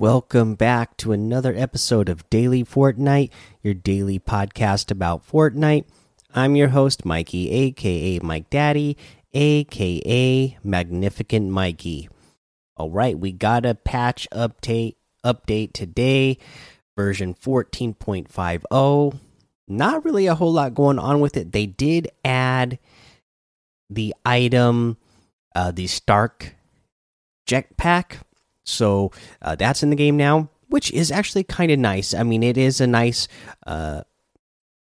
Welcome back to another episode of Daily Fortnite, your daily podcast about Fortnite. I'm your host, Mikey, aka Mike Daddy, aka Magnificent Mikey. All right, we got a patch update update today, version 14.50. Not really a whole lot going on with it. They did add the item, uh, the Stark Jetpack so uh, that's in the game now, which is actually kind of nice. I mean, it is a nice uh,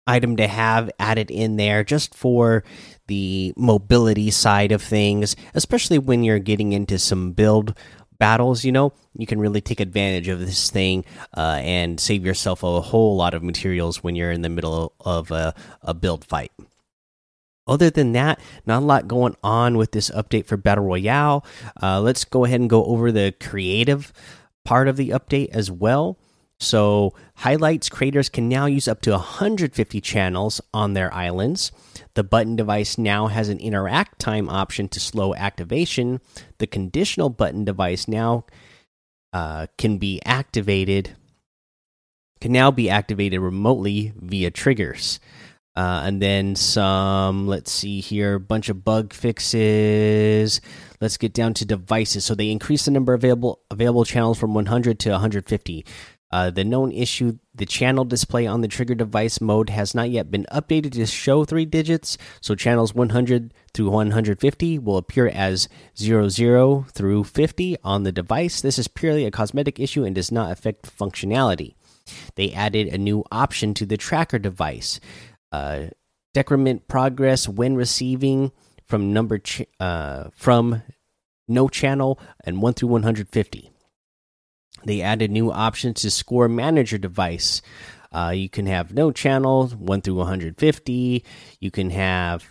item to have added in there just for the mobility side of things, especially when you're getting into some build battles. You know, you can really take advantage of this thing uh, and save yourself a whole lot of materials when you're in the middle of a, a build fight. Other than that, not a lot going on with this update for Battle Royale. Uh, let's go ahead and go over the creative part of the update as well. So, highlights creators can now use up to 150 channels on their islands. The button device now has an interact time option to slow activation. The conditional button device now uh, can be activated, can now be activated remotely via triggers. Uh, and then some, let's see here, a bunch of bug fixes. Let's get down to devices. So they increased the number of available available channels from 100 to 150. Uh, the known issue the channel display on the trigger device mode has not yet been updated to show three digits, so channels 100 through 150 will appear as 00 through 50 on the device. This is purely a cosmetic issue and does not affect functionality. They added a new option to the tracker device uh, decrement progress when receiving from number uh, from no channel and 1 through 150 they added new options to score manager device. Uh, you can have no channel 1 through 150 you can have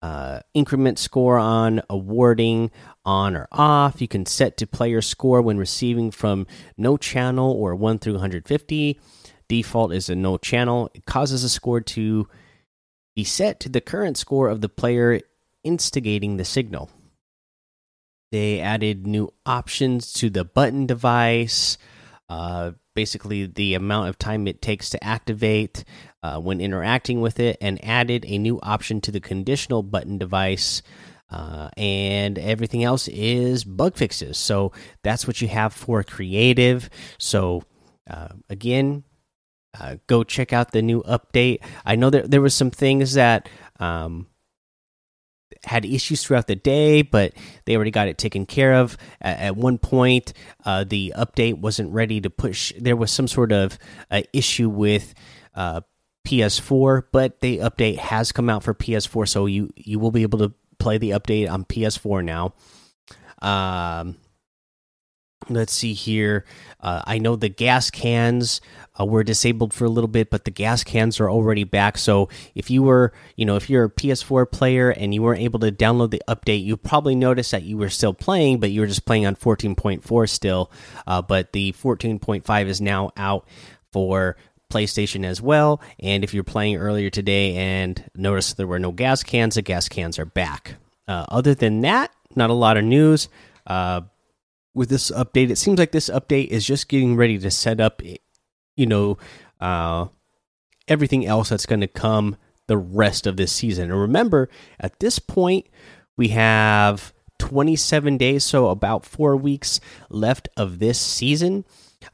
uh, increment score on awarding on or off. You can set to player score when receiving from no channel or 1 through 150 default is a no channel it causes a score to be set to the current score of the player instigating the signal. They added new options to the button device. Uh, basically, the amount of time it takes to activate uh, when interacting with it, and added a new option to the conditional button device. Uh, and everything else is bug fixes. So that's what you have for creative. So uh, again, uh, go check out the new update. I know that there was some things that um, had issues throughout the day, but they already got it taken care of. At, at one point, uh, the update wasn't ready to push. There was some sort of uh, issue with uh, PS4, but the update has come out for PS4, so you you will be able to play the update on PS4 now. Um, let's see here. Uh, I know the gas cans uh, were disabled for a little bit, but the gas cans are already back. So if you were, you know, if you're a PS4 player and you weren't able to download the update, you probably noticed that you were still playing, but you were just playing on 14.4 still. Uh, but the 14.5 is now out for PlayStation as well. And if you're playing earlier today and noticed there were no gas cans, the gas cans are back. Uh, other than that, not a lot of news. With this update, it seems like this update is just getting ready to set up you know, uh, everything else that's going to come the rest of this season. And remember, at this point, we have 27 days, so about four weeks left of this season.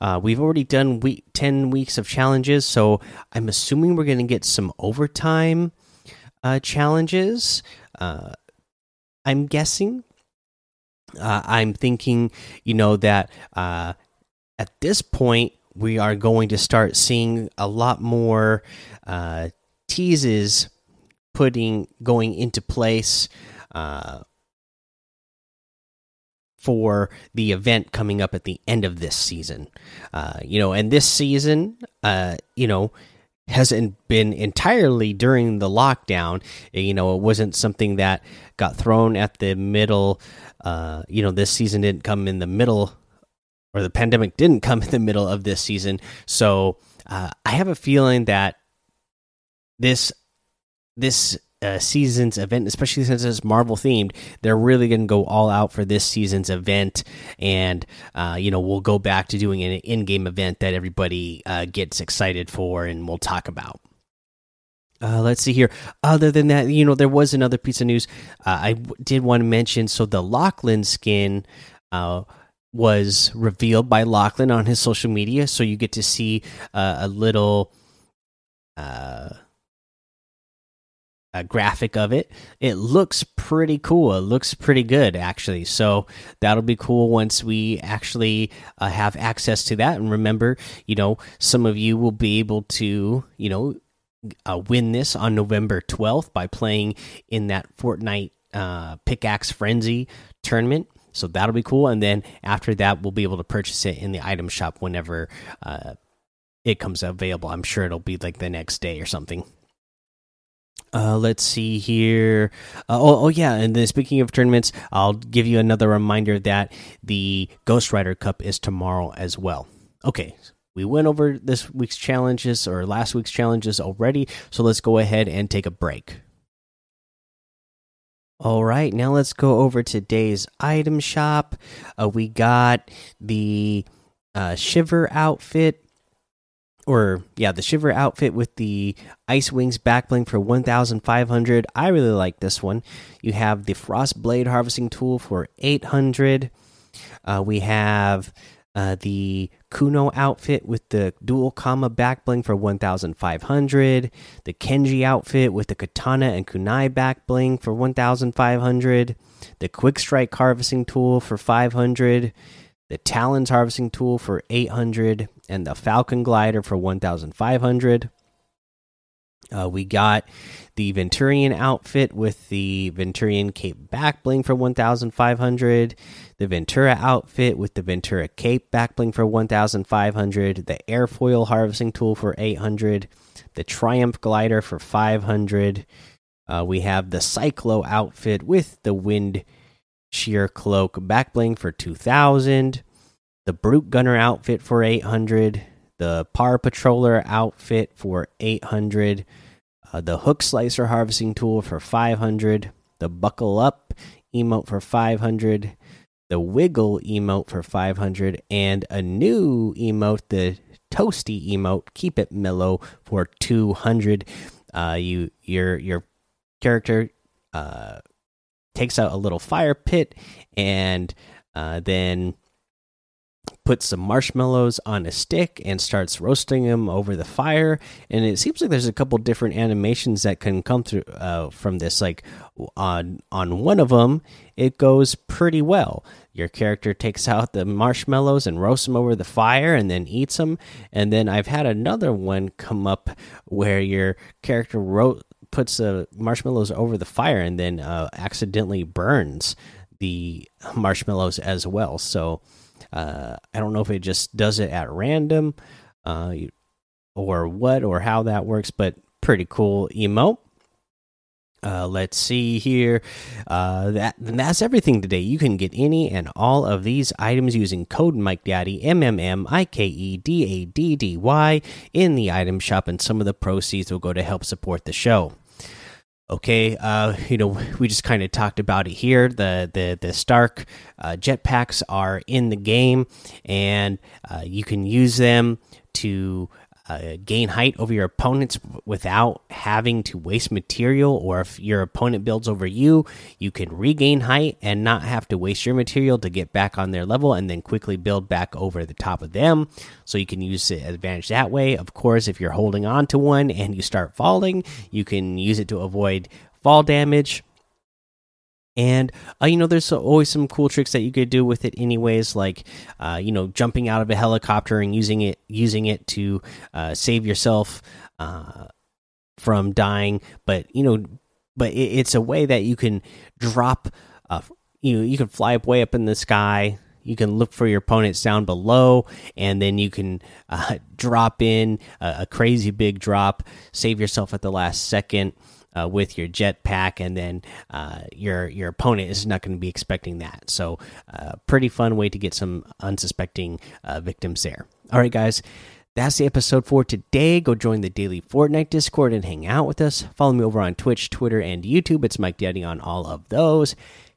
Uh, we've already done week 10 weeks of challenges, so I'm assuming we're going to get some overtime uh, challenges. Uh, I'm guessing. Uh, I'm thinking, you know, that uh, at this point, we are going to start seeing a lot more uh, teases putting going into place uh, for the event coming up at the end of this season. Uh, you know, and this season, uh, you know, hasn't been entirely during the lockdown. You know, it wasn't something that got thrown at the middle. Uh, you know, this season didn't come in the middle or the pandemic didn't come in the middle of this season. So uh, I have a feeling that this this uh, season's event, especially since it's Marvel themed. They're really going to go all out for this season's event, and uh, you know we'll go back to doing an in-game event that everybody uh, gets excited for, and we'll talk about. Uh, let's see here. Other than that, you know, there was another piece of news uh, I did want to mention. So the Lachlan skin was revealed by Lachlan on his social media, so you get to see a little uh, a graphic of it. It looks pretty cool. It looks pretty good, actually. So that'll be cool once we actually uh, have access to that. And remember, you know, some of you will be able to, you know, uh, win this on November 12th by playing in that Fortnite uh, Pickaxe Frenzy tournament. So that'll be cool. And then after that, we'll be able to purchase it in the item shop whenever uh, it comes available. I'm sure it'll be like the next day or something. Uh, let's see here. Uh, oh, oh, yeah. And then speaking of tournaments, I'll give you another reminder that the Ghost Rider Cup is tomorrow as well. Okay, we went over this week's challenges or last week's challenges already, so let's go ahead and take a break. All right, now let's go over today's item shop. Uh, we got the uh, Shiver outfit or yeah, the Shiver outfit with the Ice Wings backbling for 1500. I really like this one. You have the Frost Blade harvesting tool for 800. Uh, we have uh, the Kuno outfit with the dual Kama backbling for 1500. The Kenji outfit with the Katana and Kunai backbling for 1500. The Quick Strike harvesting tool for 500 the Talons harvesting tool for 800, and the Falcon glider for 1,500. Uh, we got the Venturion outfit with the Venturion cape back bling for 1,500. The Ventura outfit with the Ventura cape back bling for 1,500. The airfoil harvesting tool for 800. The Triumph glider for 500. Uh, we have the Cyclo outfit with the wind sheer cloak back bling for 2000 the brute gunner outfit for 800 the par patroller outfit for 800 uh, the hook slicer harvesting tool for 500 the buckle up emote for 500 the wiggle emote for 500 and a new emote the toasty emote keep it mellow for 200 uh, you your your character uh, takes out a little fire pit and uh, then puts some marshmallows on a stick and starts roasting them over the fire. And it seems like there's a couple different animations that can come through uh, from this. Like on on one of them it goes pretty well. Your character takes out the marshmallows and roasts them over the fire and then eats them and then i've had another one come up where your character wrote puts the marshmallows over the fire and then uh, accidentally burns the marshmallows as well. So uh, I don't know if it just does it at random uh, or what or how that works, but pretty cool emote. Uh, let's see here. Uh, that that's everything today. You can get any and all of these items using code Mike Daddy M M M I K E D A D D Y in the item shop, and some of the proceeds will go to help support the show okay uh you know we just kind of talked about it here. The the the stark uh, jetpacks are in the game and uh, you can use them to uh, gain height over your opponents without having to waste material, or if your opponent builds over you, you can regain height and not have to waste your material to get back on their level and then quickly build back over the top of them. So you can use the advantage that way. Of course, if you're holding on to one and you start falling, you can use it to avoid fall damage and uh, you know there's always some cool tricks that you could do with it anyways like uh, you know jumping out of a helicopter and using it using it to uh, save yourself uh, from dying. But you know but it, it's a way that you can drop uh, you know you can fly up way up in the sky. You can look for your opponents down below and then you can uh, drop in a, a crazy big drop save yourself at the last second uh, with your jetpack, and then uh, your your opponent is not going to be expecting that. So, uh, pretty fun way to get some unsuspecting uh, victims there. All right, guys. That's the episode for today. Go join the daily Fortnite Discord and hang out with us. Follow me over on Twitch, Twitter, and YouTube. It's Mike Daddy on all of those.